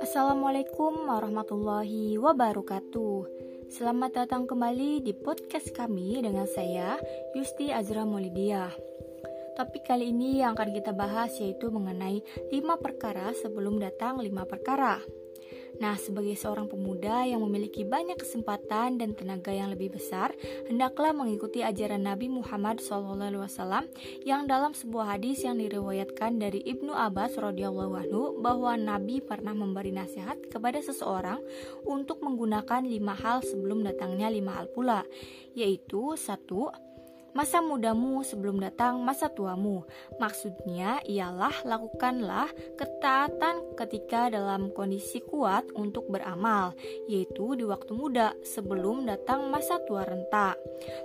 Assalamualaikum warahmatullahi wabarakatuh. Selamat datang kembali di podcast kami dengan saya Yusti Azra Molidia Topik kali ini yang akan kita bahas yaitu mengenai 5 perkara sebelum datang 5 perkara Nah, sebagai seorang pemuda yang memiliki banyak kesempatan dan tenaga yang lebih besar, hendaklah mengikuti ajaran Nabi Muhammad SAW yang dalam sebuah hadis yang diriwayatkan dari Ibnu Abbas radhiyallahu anhu bahwa Nabi pernah memberi nasihat kepada seseorang untuk menggunakan lima hal sebelum datangnya lima hal pula, yaitu satu masa mudamu sebelum datang masa tuamu. Maksudnya ialah lakukanlah ketaatan ketika dalam kondisi kuat untuk beramal, yaitu di waktu muda sebelum datang masa tua renta.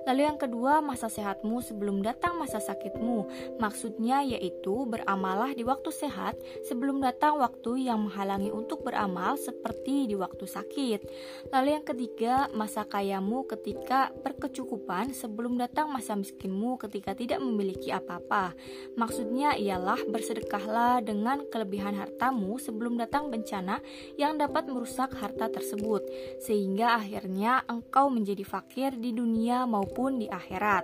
Lalu yang kedua, masa sehatmu sebelum datang masa sakitmu. Maksudnya yaitu beramalah di waktu sehat sebelum datang waktu yang menghalangi untuk beramal seperti di waktu sakit. Lalu yang ketiga, masa kayamu ketika berkecukupan sebelum datang masa miskinmu ketika tidak memiliki apa-apa. Maksudnya ialah bersedekahlah dengan kelebihan hartamu sebelum datang bencana yang dapat merusak harta tersebut, sehingga akhirnya engkau menjadi fakir di dunia maupun di akhirat.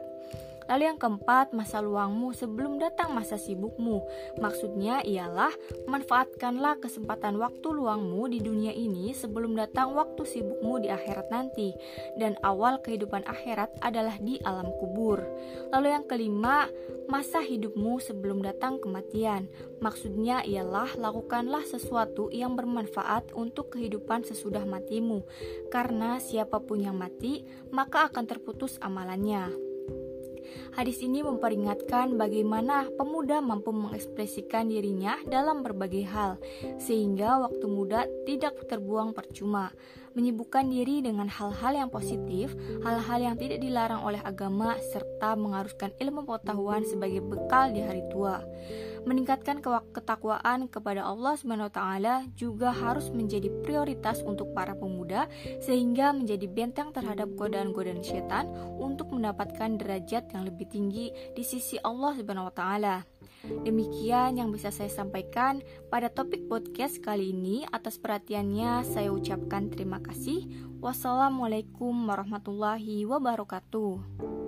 Lalu yang keempat, masa luangmu sebelum datang masa sibukmu. Maksudnya ialah manfaatkanlah kesempatan waktu luangmu di dunia ini sebelum datang waktu sibukmu di akhirat nanti. Dan awal kehidupan akhirat adalah di alam kubur. Lalu yang kelima, masa hidupmu sebelum datang kematian. Maksudnya ialah lakukanlah sesuatu yang bermanfaat untuk kehidupan sesudah matimu. Karena siapa pun yang mati, maka akan terputus amalannya. Hadis ini memperingatkan bagaimana pemuda mampu mengekspresikan dirinya dalam berbagai hal, sehingga waktu muda tidak terbuang percuma. Menyibukkan diri dengan hal-hal yang positif, hal-hal yang tidak dilarang oleh agama, serta mengharuskan ilmu pengetahuan sebagai bekal di hari tua meningkatkan ketakwaan kepada Allah Subhanahu wa taala juga harus menjadi prioritas untuk para pemuda sehingga menjadi benteng terhadap godaan-godaan setan untuk mendapatkan derajat yang lebih tinggi di sisi Allah Subhanahu wa taala. Demikian yang bisa saya sampaikan pada topik podcast kali ini. Atas perhatiannya, saya ucapkan terima kasih. Wassalamualaikum warahmatullahi wabarakatuh.